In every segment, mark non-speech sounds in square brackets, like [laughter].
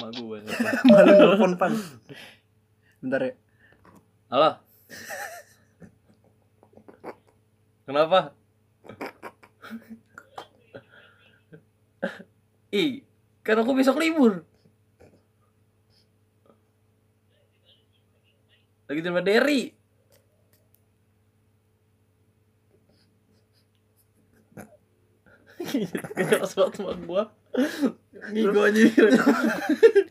mak gue [laughs] malu nelfon pan. Bentar ya. Halo. Kenapa? Ih kan aku besok libur. Lagi terima Derry. [laughs] Kejelas banget sama gua Ngigo aja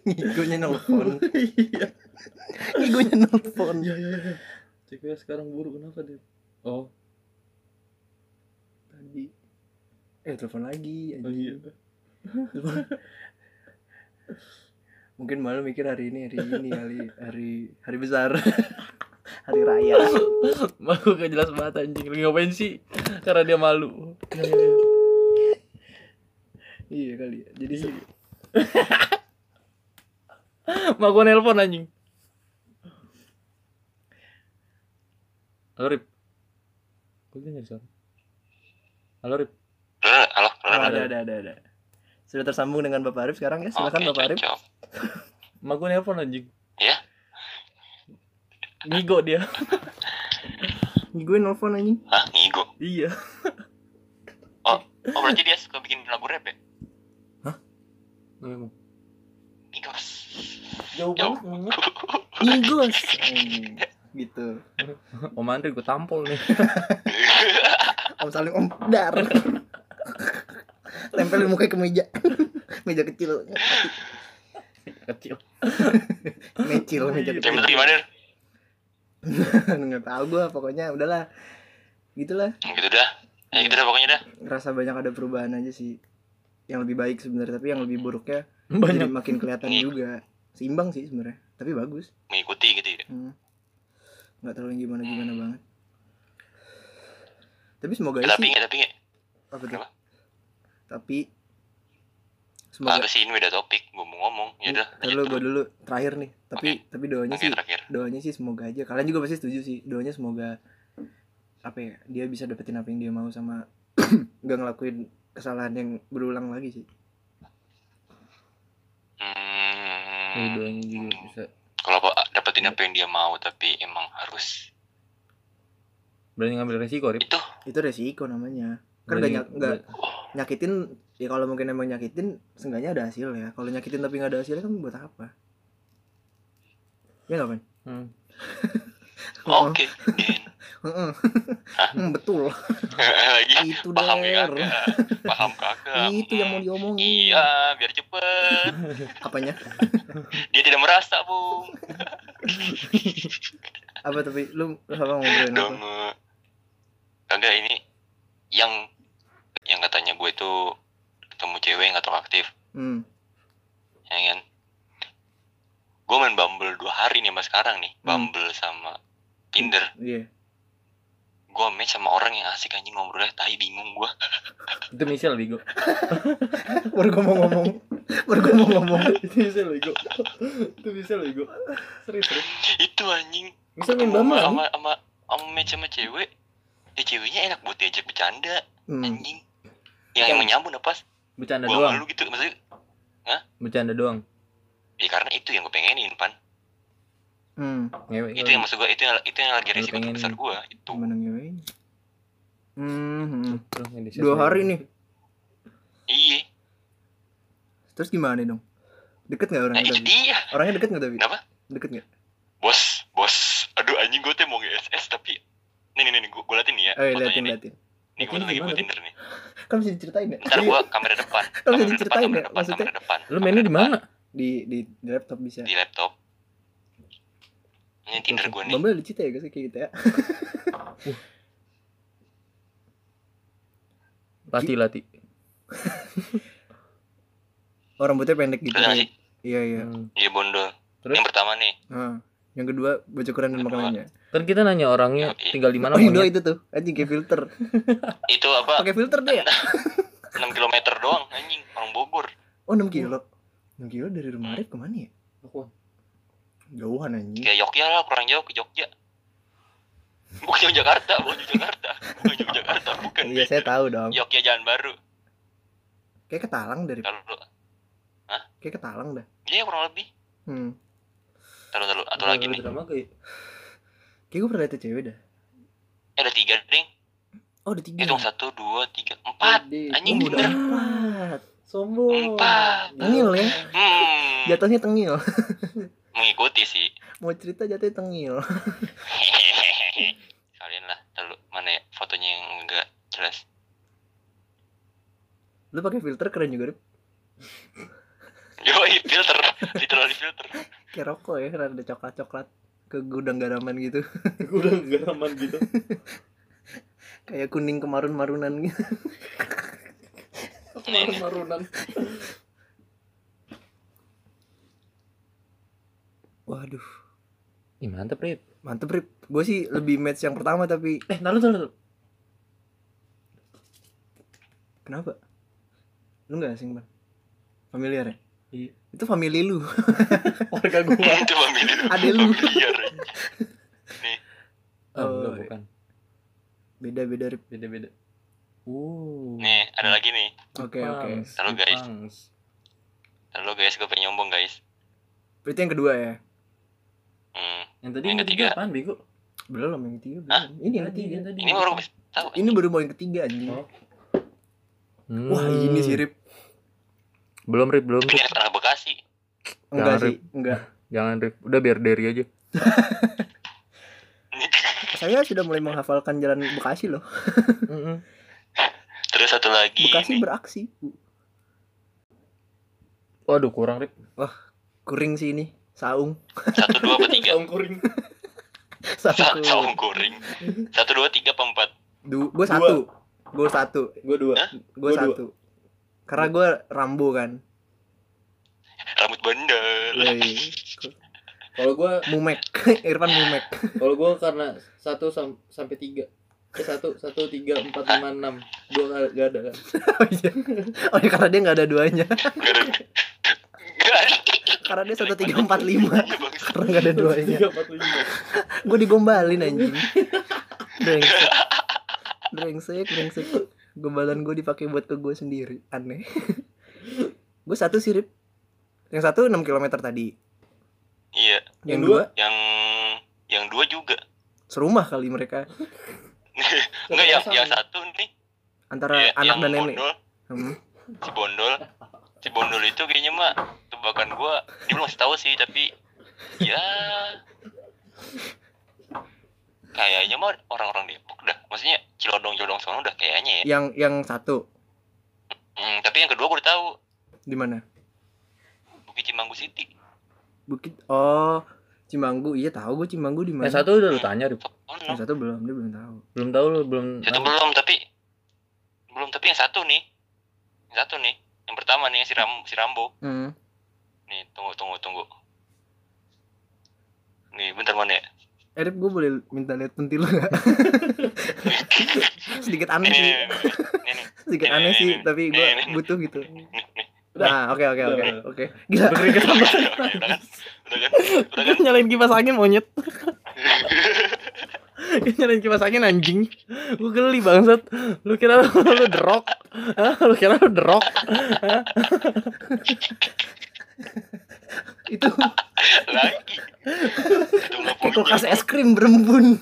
ngigonya [laughs] nelfon Iya. Ngigonya nelfon Iya iya iya. CPS sekarang buruk kenapa dia Oh. Tadi. Eh telepon lagi Oh iya. Mungkin malu mikir hari ini hari ini kali. Hari hari besar. [laughs] Hari raya. Malu gak jelas banget anjing. Lagi ngapain sih? Karena dia malu iya kali ya. Jadi se- [laughs] Mak gua nelpon anjing. Halo Rip. Kok dia nyari suara. Halo Rip. Halo, halo, Oh, ada ada ada ada. Sudah tersambung dengan Bapak Arif sekarang ya? Silakan Bapak Arif. [laughs] Mak gua nelpon anjing. Ya? Ngigo dia. [laughs] Gue nelfon anjing. Hah, ngigo. Iya. Oh, oh berarti dia suka bikin lagu rap ya? Memang Ngigos. Jauh Jauh. banget Anjing. [laughs] gitu Om Andri gua tampol nih [laughs] om saling om dar tempelin mukanya ke meja [laughs] meja kecil Kecil mecil meja Jam kecil itu gimana? nggak tahu gue pokoknya udahlah gitulah Gitu dah. Ya gitu dah pokoknya dah. ngerasa banyak ada perubahan aja sih yang lebih baik sebenarnya tapi yang lebih buruknya jadi Banyak makin kelihatan juga seimbang sih sebenarnya tapi bagus Mengikuti gitu ya. Hmm. nggak terlalu yang gimana gimana banget tapi semoga Ya, tapi sih nggak, tapi apa tuh tapi semoga Agak sih ini beda topik. Gue mau ngomong. Ya udah. dulu gue dulu. terakhir nih tapi tapi doanya Oke, sih terakhir. doanya sih semoga aja kalian juga pasti setuju sih doanya semoga apa ya dia bisa dapetin apa yang dia mau sama [clears throat] nggak ngelakuin kesalahan yang berulang lagi sih. Hmm. doanya juga bisa. Kalau apa dapetin apa yang dia mau tapi emang harus. Berani ngambil resiko Rip? Itu. Itu resiko namanya. Kan Berani- nggak nyak- nggak nyakitin ya kalau mungkin emang nyakitin seenggaknya ada hasil ya. Kalau nyakitin tapi nggak ada hasilnya kan buat apa? Ya nggak kan Hmm. [laughs] oke. Gen. [laughs] Heeh. Hmm, betul. [laughs] Lagi? Itu paham ya der kagak paham kagak itu yang mau diomongin. Iya biar cepet. [laughs] Apanya? Dia tidak merasa bung apa tapi? Lu apa ngobrolin apa? Dong kagak ini yang yang katanya gue itu ketemu cewek yang gak terlalu aktif. Hmm. Ya kan? Gue main Bumble dua hari nih mas sekarang nih. Hmm. Bumble sama Tinder iya. Gue match sama orang yang asik anjing ngobrolnya tai bingung gue [laughs] Itu Michelle Bigo [laughs] baru gua mau ngomong. Baru gua mau ngomong. [laughs] Itu Michelle Bigo Itu Michelle Bigo Serius serius. Itu anjing. Michelle main Bama sama, sama sama sama match sama cewek. Ya ceweknya enak buat diajak bercanda hmm. anjing. Yang yang menyambung apa? Bercanda gue doang. malu gitu maksudnya Bercanda doang. Ya karena itu yang gue pengenin pan hmm. Ngewek itu yang maksud gue itu yang itu yang lagi pengenin. terbesar gue itu. Ngeweknya hmm, hmm. Terus yang di dua hari nih. Iya. Terus gimana dong? Deket nggak nah orangnya itu tapi dia. Orangnya deket nggak tapi kenapa? Deket nggak? Bos bos. Aduh anjing gue tuh mau nge-SS tapi nih nih nih gue gue liatin nih ya. Oh iya liatin nih. liatin. Nih gue lagi buat? Tinder nih. Kan bisa diceritain ya ntar gue kamera depan Kan bisa diceritain ya, maksudnya? kamera depan. Lu mainnya di mana? di di laptop bisa. Di laptop ini Tinder gue nih. Bumble dicita ya guys kayak gitu ya? [laughs] Lati lati. oh [laughs] rambutnya pendek gitu. Sih? Iya iya. Hmm. iya bondol. Terus? yang pertama nih. Ah, yang kedua baju keren dan makanannya. Kan kita nanya orangnya Yoi. tinggal di mana oh dua maunya. itu tuh. Anjing kayak filter. [laughs] Itu apa? Pakai filter deh ya? 6 km doang anjing. Orang Bogor. Oh 6 kilo? 6 kilo dari rumah Arif ke mana ya? Aku. Jauhan anjing kayak Jogja lah kurang jauh ke Jogja bukan Jakarta bukan Jakarta bukan Jakarta bukan iya saya tahu dong Jogja Jalan Baru kayak ketalang dari kalau Kayak ketalang dah. Iya kurang lebih. Hmm. Taruh taruh atau lagi nih. drama kayak Kayak gue pernah liat cewek dah. Eh, ada tiga ding. Oh, ada tiga. Hitung satu dua tiga empat. Anjing Oh, udah empat. sombong Empat. Tengil ya. Hmm. Jatuhnya tengil. [laughs] Mengikuti sih. Mau cerita jatuhnya tengil. [laughs] Kalian lah. Taruh mana ya fotonya yang enggak jelas. Lu pakai filter keren juga, Rip. Yoi filter, literally filter. [laughs] Kayak rokok ya, karena ada coklat-coklat ke gudang garaman gitu. udah gak aman gitu [laughs] Kayak kuning kemarun-marunan gitu. Nih, marunan Waduh, Ih mantep Rip mantep Rip. Gue sih lebih match yang pertama tapi Eh nalu nalu kenapa? Lu nggak asing bang? Familiar ya? Iya Itu family lu. [laughs] Warga gua [laughs] itu familiar. Ada lu. Familiar. [laughs] Oh, Oh, enggak iya. bukan Beda-beda Rip. Beda-beda Uh Nih, ada lagi nih. Oke, oke. Jepangs, Halo, guys. Halo guys, gue pengen nyombong guys. Berarti yang kedua ya? Hmm. Yang tadi Yang ketiga apaan bego? Belum yang ketiga belum. Ini yang ketiga. tadi. Ini baru tahu. Ini baru mau yang ketiga anjing. Oh. Wah ini sih Rip. Belum Rip, belum Ini anak Bekasi. Enggak Jangan, sih, enggak. [laughs] Jangan Rip, udah biar Derry aja [laughs] Saya sudah mulai menghafalkan jalan Bekasi loh. [laughs] Terus satu lagi. Bekasi nih. beraksi. Waduh kurang Rip Kuring sih ini. Saung. Satu dua apa tiga? kuring Satu. Saung kuring. Satu dua tiga apa empat? Du, gue satu. Gue satu. Gue dua? Gue Gua dua. satu. Karena gue Rambo kan. Rambut bandel. Woi. Kalau gue Mumek. [laughs] Irfan Mumek. Kalau gue karena satu sam- sampai tiga Eh satu, satu, tiga, empat, lima, enam Dua gak, gak ada kan [laughs] Oh iya. Oh iya karena dia nggak ada duanya. Gak ada. Gak ada. Karena dia satu tiga empat lima. Iya. Karena nggak ada duanya. Empat, lima Gue digombalin anjing. [laughs] Brengsek. Brengsek, brengsek. Gombalan gue dipakai buat ke gue sendiri. Aneh. [laughs] gue satu sih, Rip. Yang satu 6 km tadi. Iya. Yang, Yang dua, Yang yang dua juga. serumah kali mereka. [laughs] Enggak yang yang satu nih. Antara Iya, anak yang dan nenek. Bondol, Hmm. si bondol. Si bondol itu kayaknya mah tebakan gua dia belum tahu sih tapi ya kayaknya mah orang-orang Depok dah. Maksudnya Cilodong-Cilodong sono udah kayaknya ya. Yang yang satu Hmm, tapi yang kedua gua udah tahu di mana? Bukit Cimanggu City. Bukit Oh, Cimanggu. Iya tahu gue Cimanggu di mana. Yang satu udah lu tanya Rip Oh, no. Yang satu belum, dia belum tahu. Belum tahu lu, belum Satu belum tapi belum tapi yang satu nih. Yang satu nih. Yang pertama nih si Ram si Rambo. Hmm. Nih, tunggu tunggu tunggu. Nih, bentar mana ya? Erip gue boleh minta lihat pentil lu gak? Sedikit aneh sih. Sedikit aneh sih, tapi gue butuh gitu. Nah, oke oke oke oke. Gila. Udah kan? Udah kan? Udah kan? nyalain kipas angin monyet nyalain kipas angin anjing gue geli bangsat lu kira lu, lu derok Hah? lu kira lu derok? [laughs] Itu Lagi. Itu kayak kulkas es krim berembun. [laughs]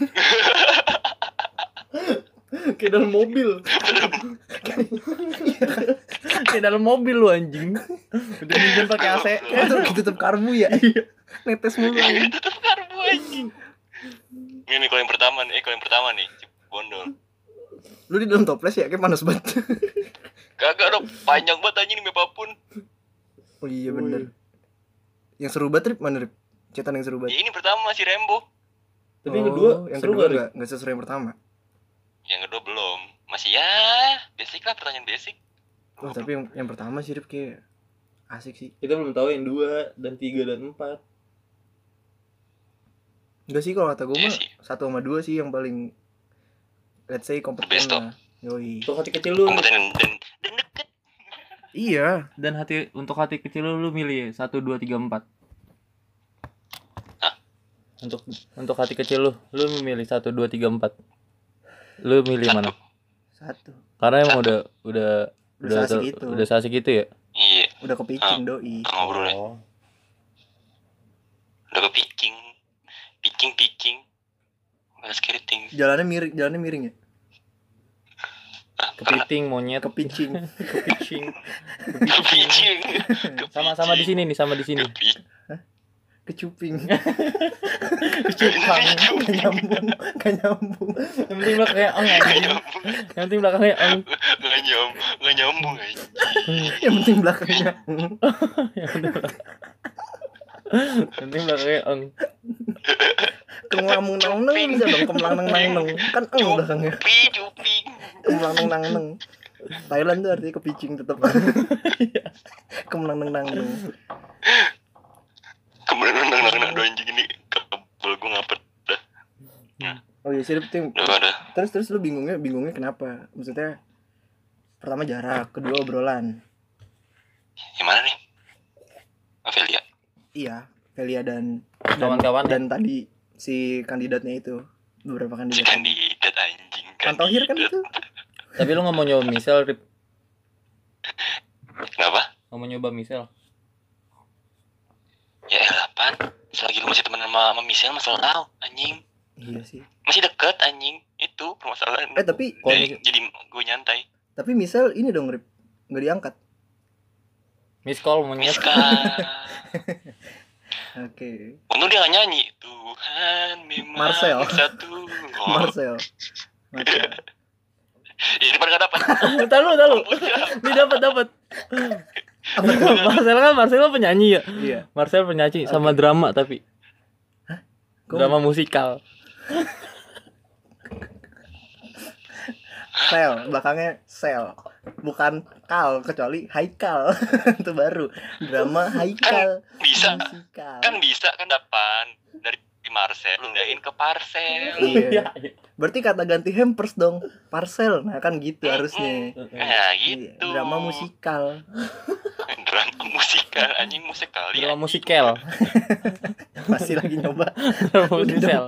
kayak dalam mobil kayak dalam mobil lu anjing udah minjem pakai AC Itu ditutup karbu ya. Netes mulu. Itu tuh karbu anjing. Ini nih kalau yang pertama nih, eh kalau yang pertama nih, si Bondol. Lu di dalam toples ya kayak panas banget. Kagak dong, panjang banget anjing nih apa pun. Oh iya bener. Yang seru banget Rip, mana Rip? Cetan yang seru Ya, banget. ini pertama si Rembo. tapi yang kedua Oh, yang seru kedua gak enggak sesuai yang pertama. Yang kedua belum. Masih ya, basic lah pertanyaan basic. Oh, tapi yang, yang pertama sih Rip kayak asik sih. kita belum tahu yang dua dan tiga dan empat Enggak sih kalau kata gue Iya mah sih. satu sama dua sih yang paling let's say kompeten lah. Yoi. untuk hati kecil lu Kompeten dan, dan. Iya. dan hati untuk hati kecil lu lu milih satu dua tiga empat Hah? untuk untuk hati kecil lu lu memilih satu dua tiga empat lu milih mana Satu. karena emang udah udah Udah udah seasik ter- itu. udah seasik itu ya Iya. udah kepicing doi ngobrol ya Oh. udah ke picking picking picking balas keriting jalannya miring jalannya miring ya Kepiting monyet, kepicing kepicing. ke picking [laughs] Sama-sama di sini nih, sama di sini. kecuping Kecupang. gak nyambung gak nyambung Yang penting belakangnya anjing. Yang penting belakangnya eng. nggak nyam nggak nyambung yang penting belakangnya [laughs] Yang penting belakang- Yang penting belakangnya eng. kemlamung nang neng bisa dong kemlang nang nang neng kan eng belakangnya. cupi. Cupi kemlang nang nang neng. Thailand tuh artinya kepicing tetap kemlang nang nang neng kemudian nendang nendang doa anjing ini. Kabel gue ngapet dah. Oh iya sih tim. Terus terus lu bingungnya bingungnya kenapa? Maksudnya pertama jarak kedua obrolan yang mana nih Avelia iya Velia dan dan, Kawan-kawan dan tadi si kandidatnya itu beberapa si kandidat. kandidat anjing kan itu? Tapi lu nggak mau nyoba misal, Rip. kenapa? Nggak mau nyoba misal. ya elah pan selagi lu masih temenan sama, sama Michelle masalah tahu anjing. Iya sih. Masih deket anjing. Itu permasalahan. Eh tapi Kalau jadi, jadi gue nyantai. Tapi misal ini dong Rip. Nggak diangkat. Miss call monyet. Miska [laughs] oke. Untung dia gak nyanyi. Tuhan memang Marcel. satu. Oh. [laughs] Marcel. Marcel. [laughs] Ya daripada gak dapat. [laughs] Entar lu, entar lu. Ini dapat dapat. Marcel kan Marcel kan penyanyi ya. iya. Marcel penyanyi sama drama tapi. Kok- drama musikal. sel belakangnya sel bukan kal kecuali haikal. [laughs] Itu baru. Drama haikal. Bisa. Musikal kan bisa kan dapan dari Marcel lundahin ke Parcel. Iya. Berarti kata ganti hampers dong. Parcel. Nah kan gitu harusnya. Nah Iya, gitu drama musikal. [laughs] Drama musikal anjing musikal ya Drama musikal. [laughs] masih lagi nyoba. Drama Udah musikal.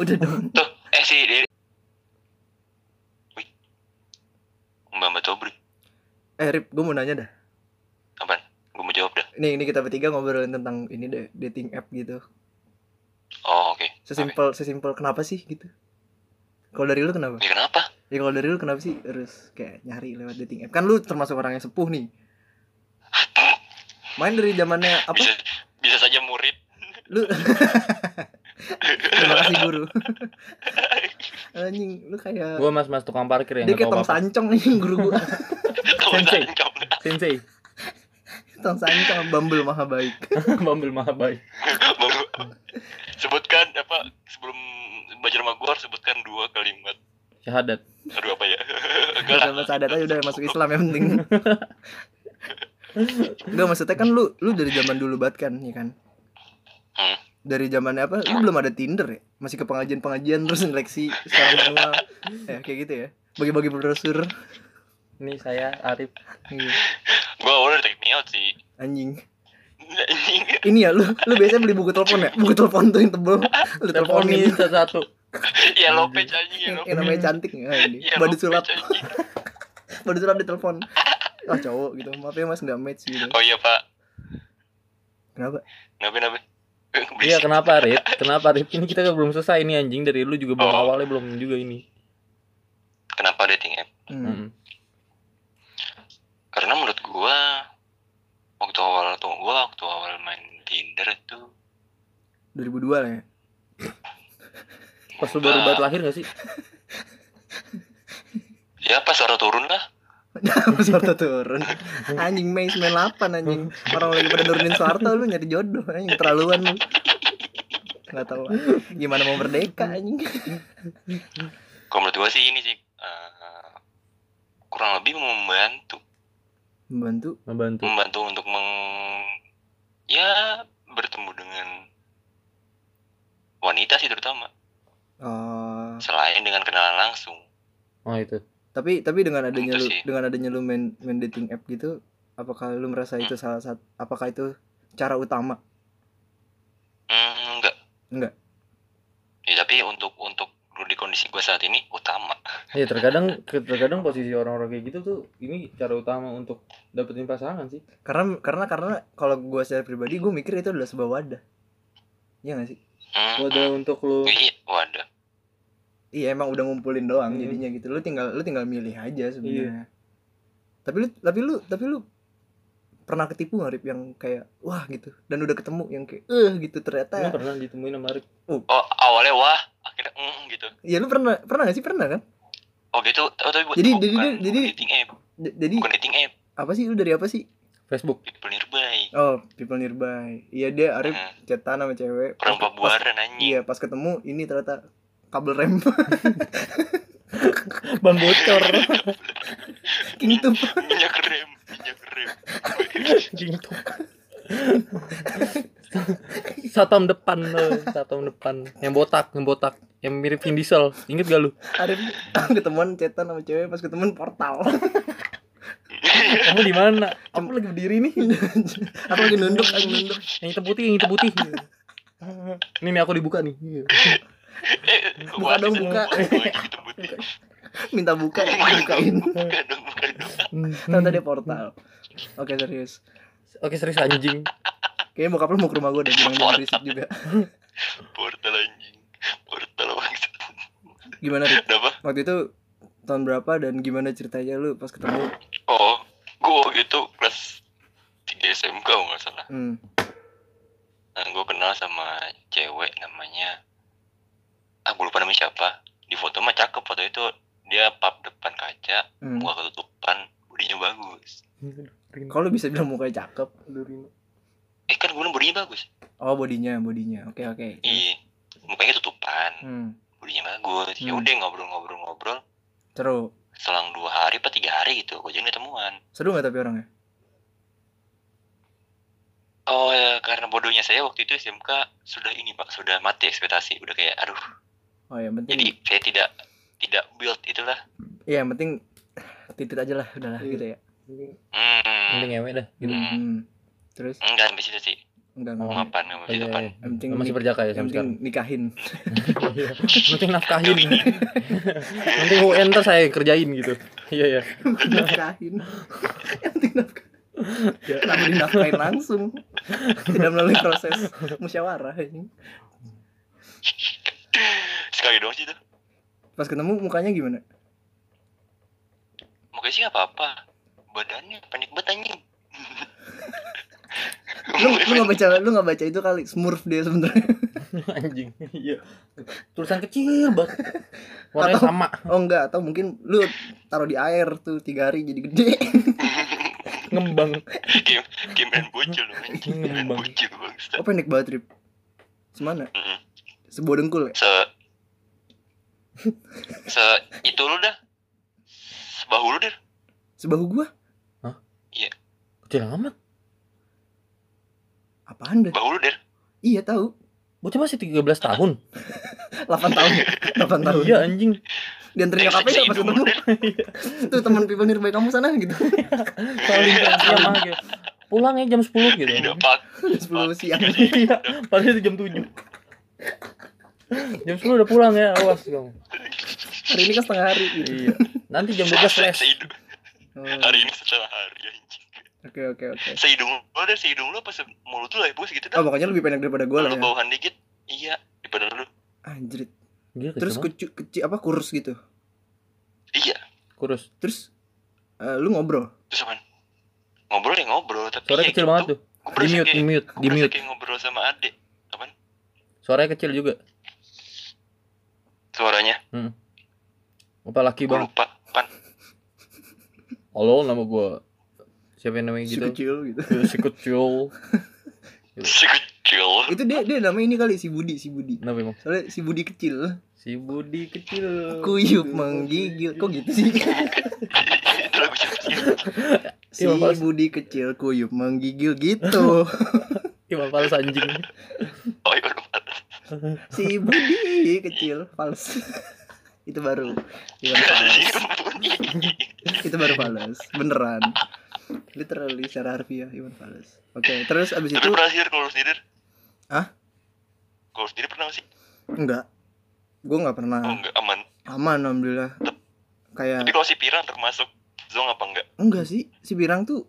udah dong. Tuh eh si Mbak Mbak Tobri eh Rip gue mau nanya dah. Apaan? Gue mau jawab dah. Ini ini kita bertiga ngobrolin tentang ini deh dating app gitu. Oh oke. Sesimpel sesimpel kenapa sih gitu? Kalau dari lu kenapa? Ya kenapa? Ya kalau dari lu kenapa sih harus kayak nyari lewat dating app? Kan lu termasuk orang yang sepuh nih. Main dari zamannya apa? Bisa bisa saja murid. Lu [laughs] terima kasih guru. [laughs] Anjing lu kayak Gua mas-mas tukang parkir yang dia kayak tong apa. sancong nih guru gua [laughs] Sensei. Sensei. [laughs] tong sancong bambel maha baik [laughs] Bambil maha baik. [laughs] sebutkan apa sebelum belajar sama gue harus sebutkan dua kalimat. Syahadat. aduh apa ya? Enggak lah. Sama sadat aja udah masuk Islam yang penting. Enggak maksudnya kan lu lu dari zaman dulu banget kan ya kan? Hmm. dari zamannya apa? Lu belum ada Tinder ya? Masih ke pengajian pengajian terus seleksi secara manual ya kayak gitu ya. Bagi-bagi brosur Ini saya Arif. Iya. gue awalnya take me out sih anjing Anjing. ini ya lu lu biasanya beli buku telepon ya buku telepon tuh yang tebel lu teleponin Teleponin satu-satu. yellow page anjing yang, yellow yang namanya cantik ya ini Yellow badu sulap page, anjing. badu sulap di telepon ah cowok gitu maaf ya mas nggak match gitu oh iya pak kenapa kenapa kenapa Iya kenapa Rip? Kenapa Rip? Ini kita belum selesai ini anjing dari lu juga belum Oh. awalnya belum juga ini. kenapa dating app hmm. Karena menurut gua waktu awal tuh gua waktu awal main Tinder tuh 2002 lah ya. Pas lu baru banget lahir gak sih? ya pas suara turun lah. [laughs] Soarto turun. Anjing Mei 98 anjing. Orang lagi pada nurunin Soarto lu nyari jodoh Anjing. Terlaluan lu. Gak tau lah. Gimana mau merdeka anjing? Kalau menurut gua sih ini sih eh, kurang lebih membantu Membantu? Membantu. membantu untuk meng ya bertemu dengan wanita sih terutama. Oh. Selain dengan kenalan langsung. Oh itu. Tapi tapi dengan adanya Itu lu sih. Dengan adanya lu main, main dating app gitu Apakah lu merasa itu salah satu Apakah itu cara utama? Hmm, enggak. Enggak? Ya tapi untuk untuk di kondisi gue saat ini utama. [laughs] Ya terkadang terkadang posisi orang-orang kayak gitu tuh ini cara utama untuk dapetin pasangan sih. karena karena karena kalau gue secara pribadi gue mikir itu adalah sebuah wadah. Iya gak sih? Hmm, Wadah untuk lu. Iya wadah. Iya emang udah ngumpulin doang Hmm. jadinya gitu. Lu tinggal lu tinggal milih aja sebenarnya. Tapi lu tapi lu tapi lu pernah ketipu nggak Rip? Yang kayak wah gitu. Dan udah ketemu yang kayak eh. Gitu Lu ternyata pernah ditemuin sama Arif oh. Awalnya wah akhirnya mm, gitu. Ya lu pernah pernah gak sih? Pernah kan? Oh gitu. Oh, tapi bu- Jadi- bukan, jadi- bukan jadi- dating app. Jadi bukan dating app. apa sih? Lu dari apa sih? Facebook. people nearby. Oh people nearby. Iya dia Arif Hmm, chatan sama cewek. Orang Pas- pas- Pabuaran anjing. iya pas ketemu ini ternyata kabel rem. [laughs] Ban bocor. [laughs] kintip minyak rem minyak rem Gitu. Satam depan lo, satam depan. Yang botak, yang botak, yang mirip Vin Diesel. Ingat gak lu? Arif [coughs] ketemuan chatan sama cewek pas ketemuan portal [laughs] Kamu di mana? Aku lagi berdiri nih. aku lagi nunduk lagi nunduk Yang hitam putih, yang hitam putih. Ini nih aku dibuka nih. Eh, Buka dong, buka. Itu minta buka dibukain buka dong buka dong [laughs] ternyata dia portal. Oke serius. Oke serius anjing. kayaknya bokap lu mau ke rumah gue deh bilang jangan berisik juga. Portal anjing. Portal bangsat. Gimana apa waktu itu tahun berapa dan gimana ceritanya lu pas ketemu? Oh gue gitu kelas 3 SMK kalau nggak salah. Hmm. nah, gue kenal sama cewek namanya ah gue lupa namanya siapa. Di foto mah cakep foto itu dia pap depan kaca hmm. muka ketutupan bodinya bagus. Kalau bisa bilang mukanya cakep? Eh kan gue bilang bodinya bagus. Oh bodinya bodinya. Oke oke. Iya mukanya ketutupan hmm. bodinya bagus. Ya Hmm. udah ngobrol-ngobrol-ngobrol. Seru. Selang dua hari apa tiga hari gitu gue jadi ketemuan. Seru nggak tapi orangnya? Oh ya karena bodohnya saya waktu itu SMK sudah ini pak sudah mati ekspektasi. Udah kayak aduh. Oh ya penting jadi saya tidak tidak build itulah Iya yang penting titit aja lah udahlah Iya. gitu ya hmm, Mending ngewe dah gitu. Hmm. hmm. terus enggak sampai situ sih enggak Oh. enggak ngapain nggak Iya, depan iya. yang penting Masih berjaka ya sampai penting sekarang. nikahin Iya. [laughs] Yang penting nafkahin. Nanti UN ntar saya kerjain gitu. Iya ya. nafkahin yang penting nafkahin kenapa dinafkahin langsung tidak melalui proses musyawarah ini sekali doang sih tuh pas ketemu mukanya gimana mukanya sih nggak apa-apa badannya pendek banget anjing [laughs] lu lu nggak baca lu nggak baca itu kali smurf dia sebenarnya [laughs] Anjing. Iya. Tulisan kecil banget. Warnanya Atau- sama. oh enggak atau mungkin lu taruh di air tuh tiga hari jadi gede [laughs] Ngembang. game game main bocil loh anjing main Ngembang. bocil bangsa oh pendek banget Rip semana Mm-mm. sebuah dengkul ya se se itu lu dah. Sebahu lu deh sebahu gua? Kecil amat. apaan deh bahu lu deh iya tahu. Bocah masih 13 tahun. [laughs] 8 tahun. 8 [laughs] tahun. Iya anjing. dianterin nyokapnya nggak pas Hidung ketemu tuh teman people nearby kamu sana gitu. [laughs] Saling siang mah gitu. Pulang ya jam 10 gitu. pak. 10 siang. Iya, padahal itu jam 7. Jam 10 udah pulang ya, awas kamu. hari ini kan setengah hari gitu Iya. Nanti jam 12 flash. sehidung Oh, hari ini setelah hari anjing oke oke oke sehidung lu deh sehidung lu apa se mulut lu lah ya bos gitu oh dah pokoknya lebih pendek daripada gua lah lu ya bawahan dikit iya daripada lu anjrit Gila, terus kecil kecil apa kurus gitu iya kurus. terus eh, lu ngobrol terus apa ngobrol ya ngobrol tapi Suaranya ya kecil gitu. banget tuh. Di mute, kayak- di mute, di mute. ngobrol sama adek apaan Suaranya kecil juga. Suaranya Apa laki gue bang? lupa pan [laughs] Halo, nama gua siapa yang namanya si gitu? kecil gitu Si kecil. si kecil itu dia dia namanya ini kali si Budi si Budi Kenapa emang? soalnya si Budi kecil Si Budi kecil. kuyup menggigil kok gitu sih [laughs] si Iya. Budi kecil kuyup menggigil gitu [laughs] Gimana fals anjing? Oh [laughs] si Budi kecil fals. [laughs] Itu baru. Iwan fals. Itu baru fals. Beneran. Literally secara harfiah Iwan fals. Oke terus abis tapi itu pernah sih kalau sendiri? Hah? kalau sendiri pernah sih? Enggak. Gue nggak Oh pernah enggak aman. aman alhamdulillah. Kayak Tapi kalau si Pirang termasuk zong apa enggak? enggak sih. Si pirang tuh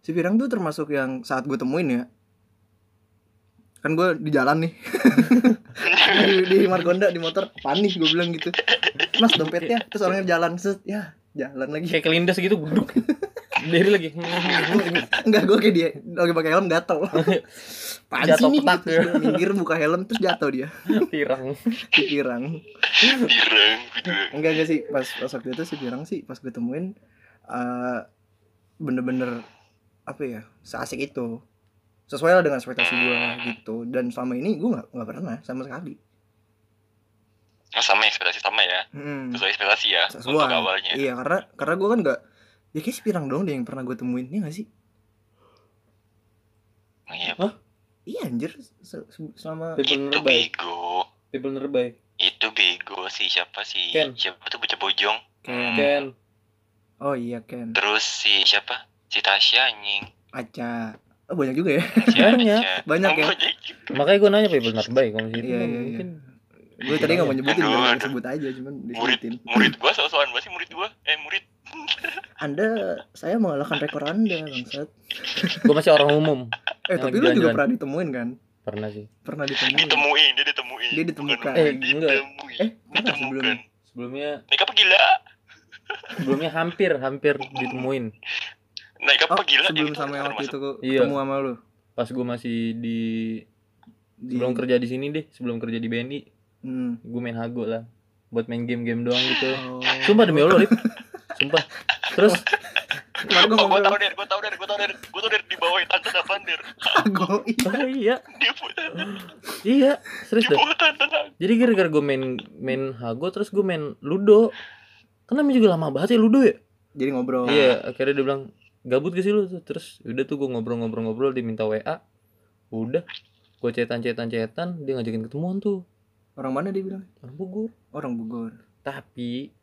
si pirang tuh termasuk yang saat gue temuin ya kan gue di jalan nih. [laughs] Di, di Margonda di motor. Panik gue bilang gitu. Mas dompetnya. Terus orangnya jalan. Set ya jalan lagi. Kayak kelindas gitu guduk. Dari lagi. Enggak gue kayak dia. Lagi pakai helm gatel. Apaan Jatuh petak. Terus dia minggir buka helm terus jatuh dia. Pirang. Si pirang. Pirang, pirang. enggak enggak sih. Pas pas waktu itu si pirang sih. Pas gue temuin eh, bener-bener apa ya seasik itu sesuai lah dengan ekspektasi gue gitu dan selama ini gue nggak nggak pernah sama sekali Oh, sama ekspektasi sama ya. Hmm, Sesuai ekspektasi ya. sesuai Untuk awalnya. iya karena karena gue kan nggak ya kayak si pirang dong deh yang pernah gue temuin ya nggak sih Iya. iya anjir se- se- selama Itu bego. people Itu bego sih siapa sih? Ken. Siapa tuh bocah bojong? Ken. Ken oh iya Ken Terus si siapa? Si Tasya anjing. Aca oh, banyak juga ya Banyak. [laughs] Banyak ya? makanya gue nanya people nearby kalau situ Iya, iya, iya. mungkin gue tadi nggak mau nyebutin nggak aduh. disebut aja cuman Murid disebutin murid gua soal-soal banget sih murid gua. Eh murid. [laughs] anda saya mengalahkan rekor anda bangsat gue masih orang umum eh tapi lu juga pernah ditemuin kan pernah sih pernah ditemuin Ditemuin, dia ditemuin. Dia ditemukan. Eh, enggak. Ditemuin. Eh, ditemukan. sebelumnya Naik apa gila? sebelumnya hampir hampir [laughs] ditemuin Naik apa? Oh gila? sebelum Itu sama yang waktu itu Iya. ketemu sama lu. Pas gue masih di di sebelum kerja di sini deh sebelum kerja di BNI hmm. gue main hago lah. Buat main game-game doang gitu. Oh. sumpah demi allah sumpah. Terus? Kemarin gue Oh, ngomong tau der, gua tau der, gua tau der, gua tau der di bawah tante apaan der. gue oh iya. Dia punya, iya serius apa? jadi gara-gara gue main main hago terus gue main ludo. Kan namanya juga lama banget ya ludo ya? Jadi ngobrol. Iya akhirnya dia bilang gabut gak sih lu terus udah tuh gue ngobrol-ngobrol-ngobrol dia minta wa udah. Gue cetan cetan cetan dia ngajakin ketemuan tuh. Orang mana dia bilang orang Bogor. Orang Bogor. Tapi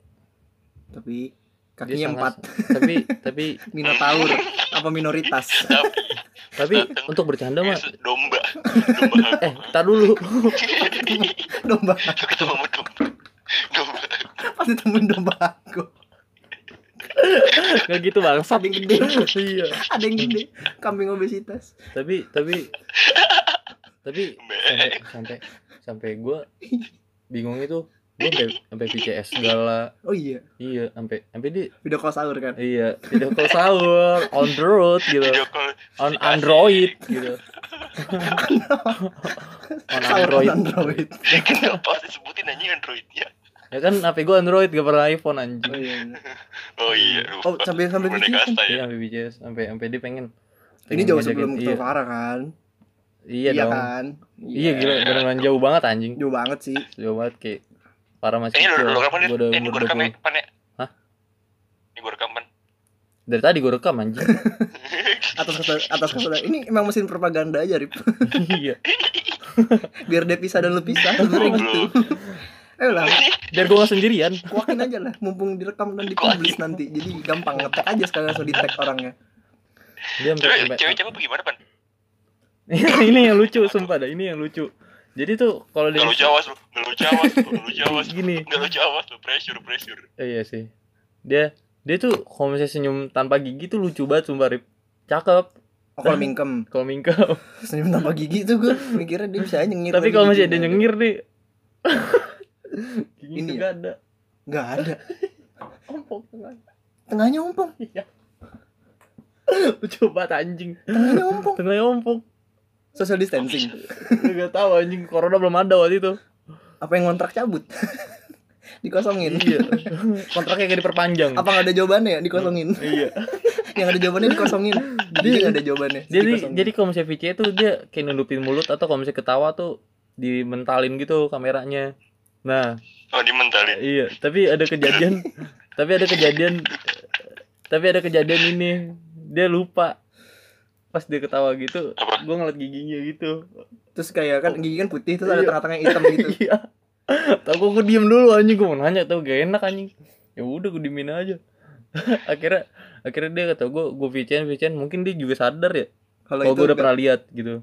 tapi kakinya sangat- empat. tapi tapi [laughs] minotaur. Apa minoritas? Tapi [laughs] tapi untuk bercanda mah domba, domba. [laughs] eh tar dulu. Domba. Domba. Domba. pas ditemuin domba aku nggak gitu bangsat Ada yang gede. iya. Ada yang gede. Kambing obesitas. Tapi tapi tapi sampai sampai sampai gue bingung itu gue sampai sampai VCS segala. Oh iya? Iya sampai sampai di video call sahur kan? Iya video call sahur on the road gitu. Video call on Android gitu. [laughs] On Android on Android. Kenapa disebutin anjing Android ya? kan HP gue Android gak pernah iPhone oh anjing iya [laughs] Oh iya, lupa. oh sampai sampai gitu kan? Iya ya. sampai sampai sampai dia pengen. Ini jauh sebelum iya, ke Farah kan? Iya dong. kan? Iya gila. Beneran jauh banget anjing. Jauh banget sih. Jauh banget kayak para masih Ini kecil. lu gue udah Ini umur gua rekam 20 ya, kapan ya? Hah? Ini gua rekam kan. dari tadi gue rekam anjing. [laughs] Atas kata atas kata ini emang mesin propaganda aja Rip. [laughs] Iya. Biar dia pisah dan lu pisah gitu eh lah. Biar gue gak sendirian. Kuakin aja lah mumpung direkam dan dipublish nanti. Jadi gampang ngetek aja sekali langsung di tag orangnya. Dia Cewek, cewek bagaimana pan? [laughs] ini yang lucu sumpah dah ini yang lucu. Jadi tuh kalau dia Gak lu jawas lu, gak lu jawas lu, gak lu jawas lu, gini. Gak lu jawas lu, pressure pressure. eh, iya sih. Dia dia tuh kalau misalnya senyum tanpa gigi tuh lucu banget sumpah Rip. Cakep. Oh kalau mingkem. [laughs] Kalau mingkau senyum tanpa gigi tuh gue mikirnya dia bisa aja nyengir tapi kalau masih ada nyengir nih [laughs] gigi Ini ya? gak ada. Nggak ada. Ompong tengah. Tengahnya ompong. Iya. Banget anjing. Tengahnya ompong. Tengahnya ompong. Social distancing. Gak tahu anjing corona belum ada waktu itu. Apa yang ngontrak cabut? [laughs] Dikosongin. Iya. [laughs] Kontraknya kayak diperpanjang. Apa nggak ada jawabannya? Ya dikosongin. Iya. [laughs] Yang ada jawabannya dikosongin. Jadi nggak ada jawabannya. Jadi dikosongin. jadi kalau misalnya VC itu dia kayak nundupin mulut atau kalau misalnya ketawa tuh dimentalin gitu kameranya nah. Oh dimentalin. iya tapi ada kejadian [laughs] tapi ada kejadian tapi ada kejadian ini. Dia lupa. Pas dia ketawa gitu Apa? gue ngeliat giginya gitu. Terus kayak kan gigi kan putih terus ada Iya. tengah-tengah hitam gitu. [laughs] Iya. Tau gue gue diem dulu anjing. Gue mau nanya tau gak enak anjing. Ya udah gue diemin aja. [laughs] Akhirnya akhirnya dia kata gue gue VCN VCN mungkin dia juga sadar ya kalau gue udah nggak- pernah lihat gitu.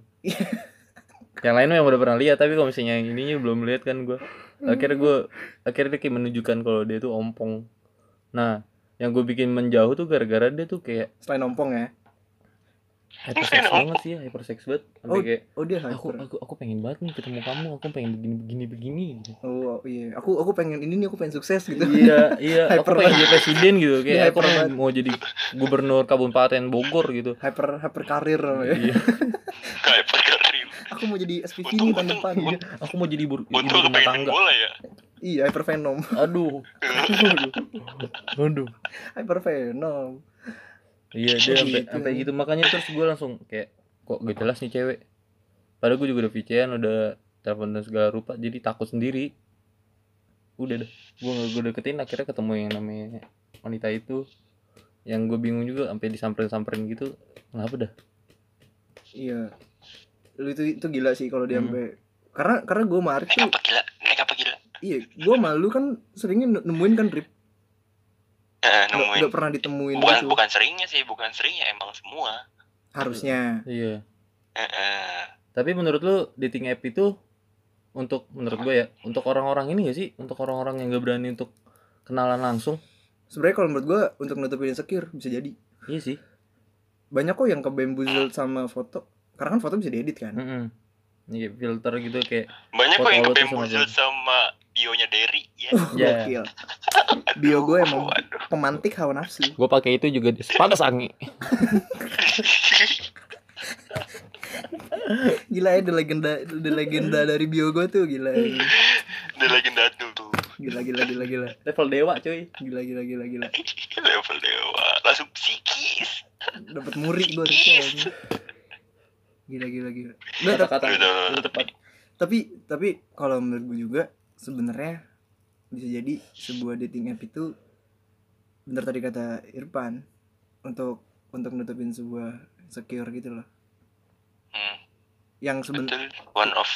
Yang lain yang udah pernah lihat tapi kalau misalnya yang ininya belum lihat kan gue akhirnya gue akhirnya dia kayak menunjukkan kalau dia tuh ompong nah yang gue bikin menjauh tuh gara-gara dia tuh kayak Selain ompong ya. hypersex banget sih ya hypersex banget sampai Oh, kayak oh dia aku hyper. aku aku pengen banget nih ketemu kamu aku pengen begini begini begini gitu. Oh iya, aku aku pengen ini nih, aku pengen sukses gitu. iya iya [laughs] aku Hyper pengen banget. jadi presiden gitu Dia kayak aku hyper pengen banget. mau jadi gubernur kabupaten Bogor gitu Hyper hyper karir iya [laughs] perkarir Aku mau jadi SPV Untung- tahun untung- depan. Iya, aku mau jadi ibu, ibu untung rumah tangga. bola ya? Iya, hyper venom. aduh. Aduh. [laughs] Aduh Hyper venom. iya dia sampai Gitu. sampai gitu. Makanya terus gue langsung kayak kok gak jelas nih cewek? Padahal gue juga udah VCN udah telepon dan segala rupa jadi takut sendiri. Udah deh gue gak gue deketin akhirnya ketemu yang namanya wanita itu. Yang gue bingung juga sampai disamperin samperin gitu kenapa dah? Iya. Lu itu itu gila sih kalau dia Hmm. sampai karena karena gue sama Arif naik tuh apa gila? Naik apa gila? Iya gue malu kan seringnya nemuin kan Rip? Nemuin. nggak pernah ditemuin bukan gitu. bukan seringnya sih bukan seringnya emang semua. Harusnya. Iya. Eh. tapi menurut lu dating app itu untuk menurut gue ya untuk orang-orang ini gak sih? Untuk orang-orang yang gak berani untuk kenalan langsung? Sebenarnya kalau menurut gue untuk nutupin insecure bisa jadi. Iya sih. Banyak kok yang ke bamboozled sama foto karena kan foto bisa diedit kan? Mm-mm. Iya, filter gitu kayak banyak kok yang kebamboozled sama bionya Derry ya Uh, Ya. gokil. Bio gue emang Waduh. pemantik hawa nafsu. Gue pakai itu juga di sepadas sangi [laughs] gila ya the legenda the legenda dari bio gue tuh gila. Ya. Lagi dadu tuh. Gila gila gila gila. Level dewa cuy. Gila gila gila gila. [laughs] Level dewa. Langsung psikis. Dapat muri gue harusnya. Gila gila gila. Kata-kata. itu tepat tapi tapi kalau menurut gue juga sebenarnya bisa jadi sebuah dating app itu bener tadi kata Irfan untuk untuk nutupin sebuah secure gitu loh. Hmm, yang seben betul. One of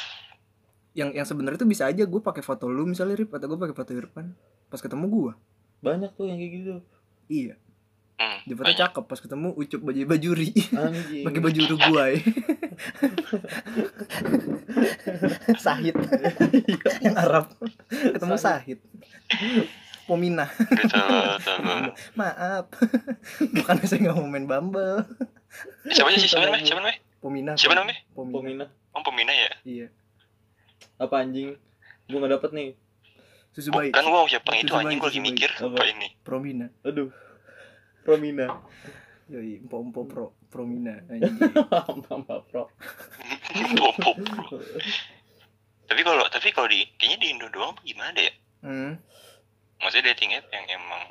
yang yang sebenarnya tuh bisa aja gue pakai foto lu misalnya Rip atau gue pakai foto Irfan. Pas ketemu gue banyak tuh yang kayak gitu. Iya hmm, di foto banyak. cakep pas ketemu ucup baju bajuri anjing. Pakai baju Uruguay [laughs] Sahid. Yang Arab. Ketemu Sahid. Pomina. Betul [laughs] betul maaf. Bukan saya nggak mau main Bumble. Siapa sih? Siapa namanya? Siapa namanya? Pomina. Siapa namanya? Pomina, Pomina. Om Pemina ya? Iya. Apa anjing? Gue nggak dapet nih. Susu bayi. Bukan gua siapa itu anjing gua lagi mikir Apa? apa ini? Promina. Aduh Promina yoi empo empo pro Promina anjing. [laughs] Mama pro pop. tapi kalau tapi kalau di kayaknya di Indo doang apa gimana deh ya hmm. maksudnya dating app yang emang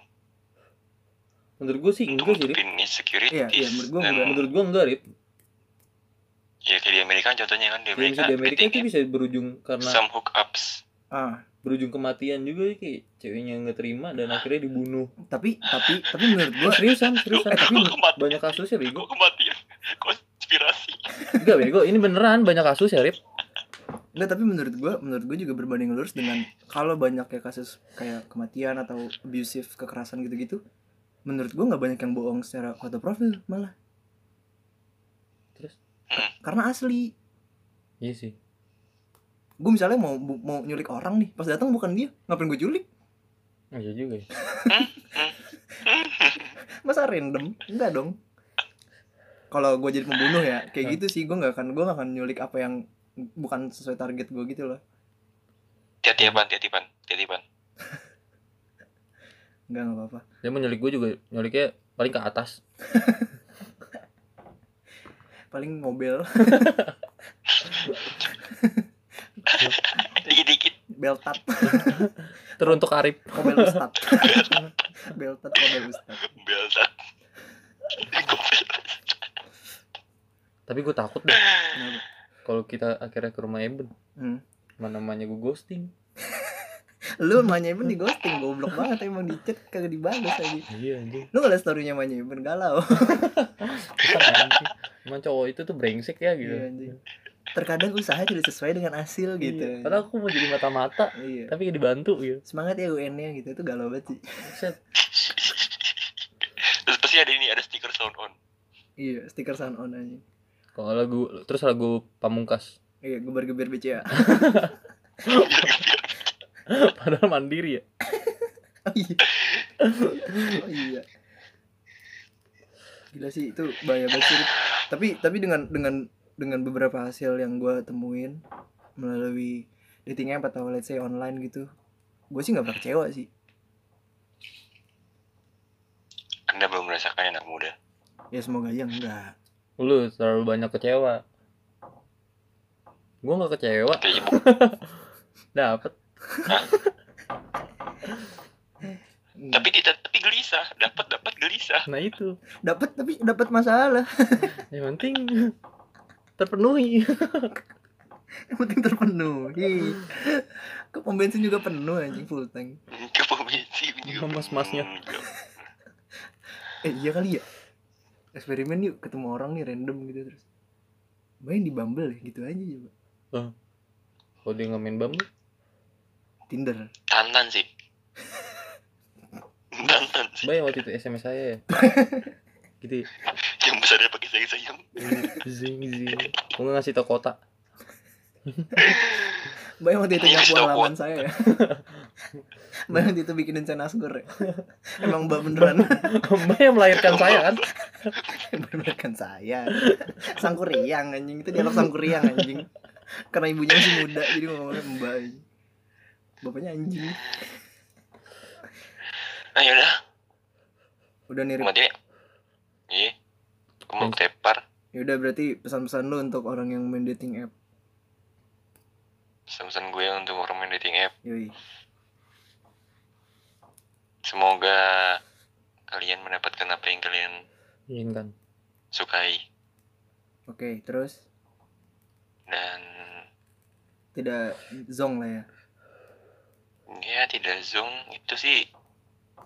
menurut gue sih untuk enggak sih insecurities Iya, iya, menurut gua dan enggak. menurut gue enggak Rip ya kayak di Amerika contohnya kan di Amerika, misalnya di Amerika itu bisa berujung karena some hookups ah berujung kematian juga kayak ceweknya nggak terima dan akhirnya dibunuh. Tapi tapi tapi menurut Gua gua seriusan seriusan. Eh, tapi banyak kasusnya bego. Kok kematian? Konspirasi. Enggak bego. Ini beneran banyak kasus ya Rip? Nggak, tapi menurut gua menurut gua juga berbanding lurus dengan kalau banyak ya kasus kayak kematian atau abusive kekerasan gitu-gitu menurut gua nggak banyak yang bohong secara foto profil malah. Terus? Ka- karena asli. Iya sih gue misalnya mau bu- mau nyulik orang nih pas datang bukan dia ngapain gue culik? Oh, iya juga ya [laughs] masa random? Enggak dong. Kalau gue jadi pembunuh ya kayak gitu sih gue nggak akan gue nggak akan nyulik apa yang bukan sesuai target gue gitu loh. Tiap-tiapan tiap-tiapan tiap-tiapan. [laughs] Nggak nggak apa-apa. Dia mau nyulik gue juga nyuliknya paling ke atas. [laughs] Paling mobil [laughs] dikit-dikit. Beltat. [laughs] Teruntuk Arif. Mobil [laughs] ustad. Beltat mobil ustad. Beltat. Tapi gue takut deh. Kalau kita akhirnya ke rumah Eben. Hmm. mana namanya gue ghosting. Lu Manya Eben di ghosting goblok banget. Emang di chat kagak dibalas aja. Iya anjing. Lu gak liat storynya Manya Eben galau. Emang cowok itu tuh brengsek ya gitu. Iya anjing terkadang usaha tidak sesuai dengan hasil gitu Iya. padahal aku mau jadi mata-mata iya tapi kayak dibantu gitu semangat ya UN nya gitu itu galau banget sih Set. terus pasti ada ini ada stiker sound on iya stiker sound on aja kalau lagu terus lagu pamungkas Iya, geber-geber BCA. [laughs] padahal mandiri ya Oh iya. Oh iya. Gila sih itu bahaya banget. Tapi tapi dengan dengan dengan beberapa hasil yang gua temuin melalui dating app atau let's say online gitu, gue sih nggak pernah kecewa sih. Anda belum merasakan anak muda. Ya semoga aja enggak. lu terlalu banyak kecewa gua nggak kecewa bu- [laughs] dapet tapi tidak tapi gelisah, dapat dapat gelisah. nah itu Dapat tapi dapat masalah. [laughs] yang penting terpenuhi [laughs] Yang penting terpenuhi. Ke pom bensin juga penuh anjing full tank. Ke pembensin juga. Mas-masnya. Hmm, [laughs] Eh iya kali ya. Eksperimen yuk ketemu orang nih random gitu terus. Main di Bumble ya gitu aja coba. kalau dia nggak main bambu Tinder. Tantan sih. [laughs] Tantan sih. Mbak yang waktu itu SMS saya ya gitu ya. Sayang-sayang. zing zing nggak ngasih tau kota [laughs] Mbak yang waktu itu nyapu halaman saya ya. Mbak yang waktu itu bikinin saya nasgor ya. [laughs] Emang mbak beneran mbak yang melahirkan saya kan beneran kan saya. Sangkuriang anjing itu dialog sangkuriang anjing. Karena ibunya masih muda jadi ngomongnya mbak. Bapaknya anjing. Nah yaudah, Udah nih mati ya. Iya. Aku mau tepar. Ya udah berarti pesan-pesan lu untuk orang yang main dating app. Pesan gue untuk orang main dating app. Yoi. Semoga kalian mendapatkan apa yang kalian inginkan sukai Oke, terus dan tidak zong lah ya. ya tidak zong itu sih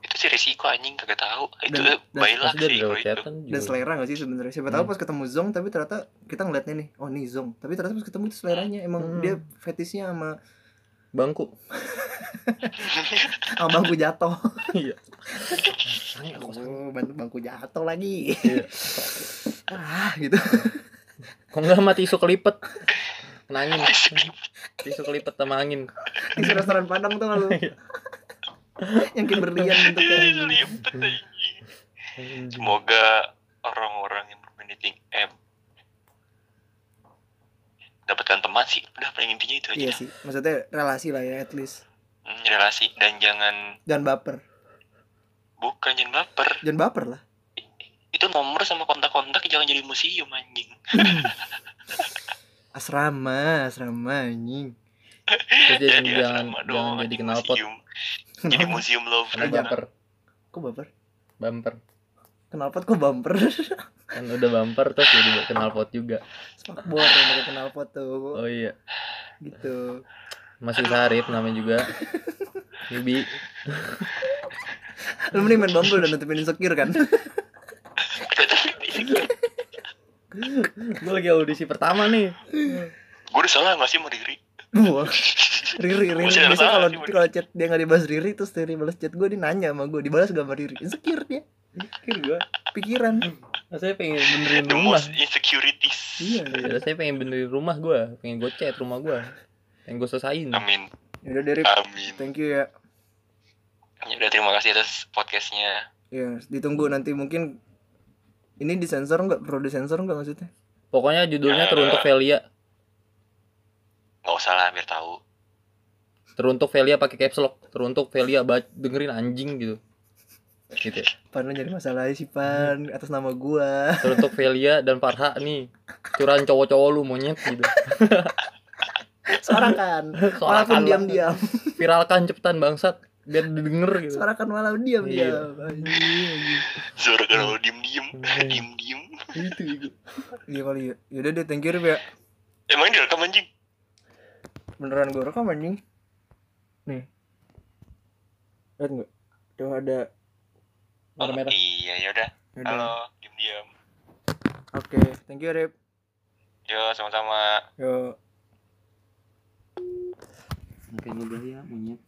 itu sih risiko anjing kagak tahu itu Dan- pasti dari sih kalau itu Dan selera gak sih sebenarnya? Siapa tahu Hmm. pas ketemu zong tapi ternyata kita ngeliatnya nih, oh nih zong. Tapi ternyata pas ketemu itu seleranya emang Hmm. dia fetisnya sama bangku [laughs] sama bangku jatuh. [laughs] iya Oh, bantu bangku jatuh lagi. Iya. ah, gitu. kok nggak sama tisu kelipet kena angin tisu kelipet sama angin Di restoran Padang tuh lu. Iya. [laughs] yang berlian bentuknya. Semoga orang-orang yang bermain dating app dapatkan teman sih udah paling intinya itu aja Iya sih, maksudnya relasi lah ya at least. Hmm, relasi dan jangan Jangan baper. bukan jangan baper Jangan baper lah. itu nomor sama kontak-kontak jangan jadi museum anjing [laughs] Asrama, asrama anjing. [laughs] Terus Jadi jangan asrama jangan doang, jadi museum. Jadi museum love karena Kenapa? bumper Kok baper? bumper Kenapa kok bumper? [laughs] kan udah bumper terus jadi knalpot juga Spakbor yang pakai knalpot tuh. oh iya Gitu. masih Sarip namanya juga Bibi Lu mending main Bumble dan nutupin insecure kan? [laughs] gue lagi audisi pertama nih gue udah salah gak sih sama Riri. Riri, Biasanya kalau kalau chat dia nggak dibahas Riri terus Riri balas chat gue dia nanya sama gue dibalas gak sama Riri. Insecure dia. kan gue Pikiran. saya pengen benerin the rumah most insecurities Iya. Ya, saya pengen benerin rumah gue pengen gue cat rumah gue pengen gue selesain amin Ya udah Derip, amin thank you ya. ya udah terima kasih atas podcastnya Ya, ditunggu nanti mungkin ini disensor nggak? Perlu disensor nggak maksudnya? pokoknya judulnya teruntuk Velia nggak usah lah biar tahu teruntuk Velia pakai caps lock teruntuk Velia dengerin anjing gitu gitu ya. Pan lu nyari masalah sih Pan atas nama gua. teruntuk Velia dan Farha nih curahan cowok-cowok lu monyet gitu [laughs] Sorakan. Walaupun Sorakan diam-diam. viralkan cepetan bangsat biar didengar gitu Sorakan walau diam-diam. Kalau diem diem Hmm. diem diem itu itu Iya kali ya. Yaudah deh, thank you ya. emang ini direkam anjing Beneran gue rekam anjing. Nih. Lihat nggak? Tuh ada. oh, merah iya yaudah ada. halo diem diem Oke, thank you Rip. yo sama-sama Yo. Sampai ngegaya monyet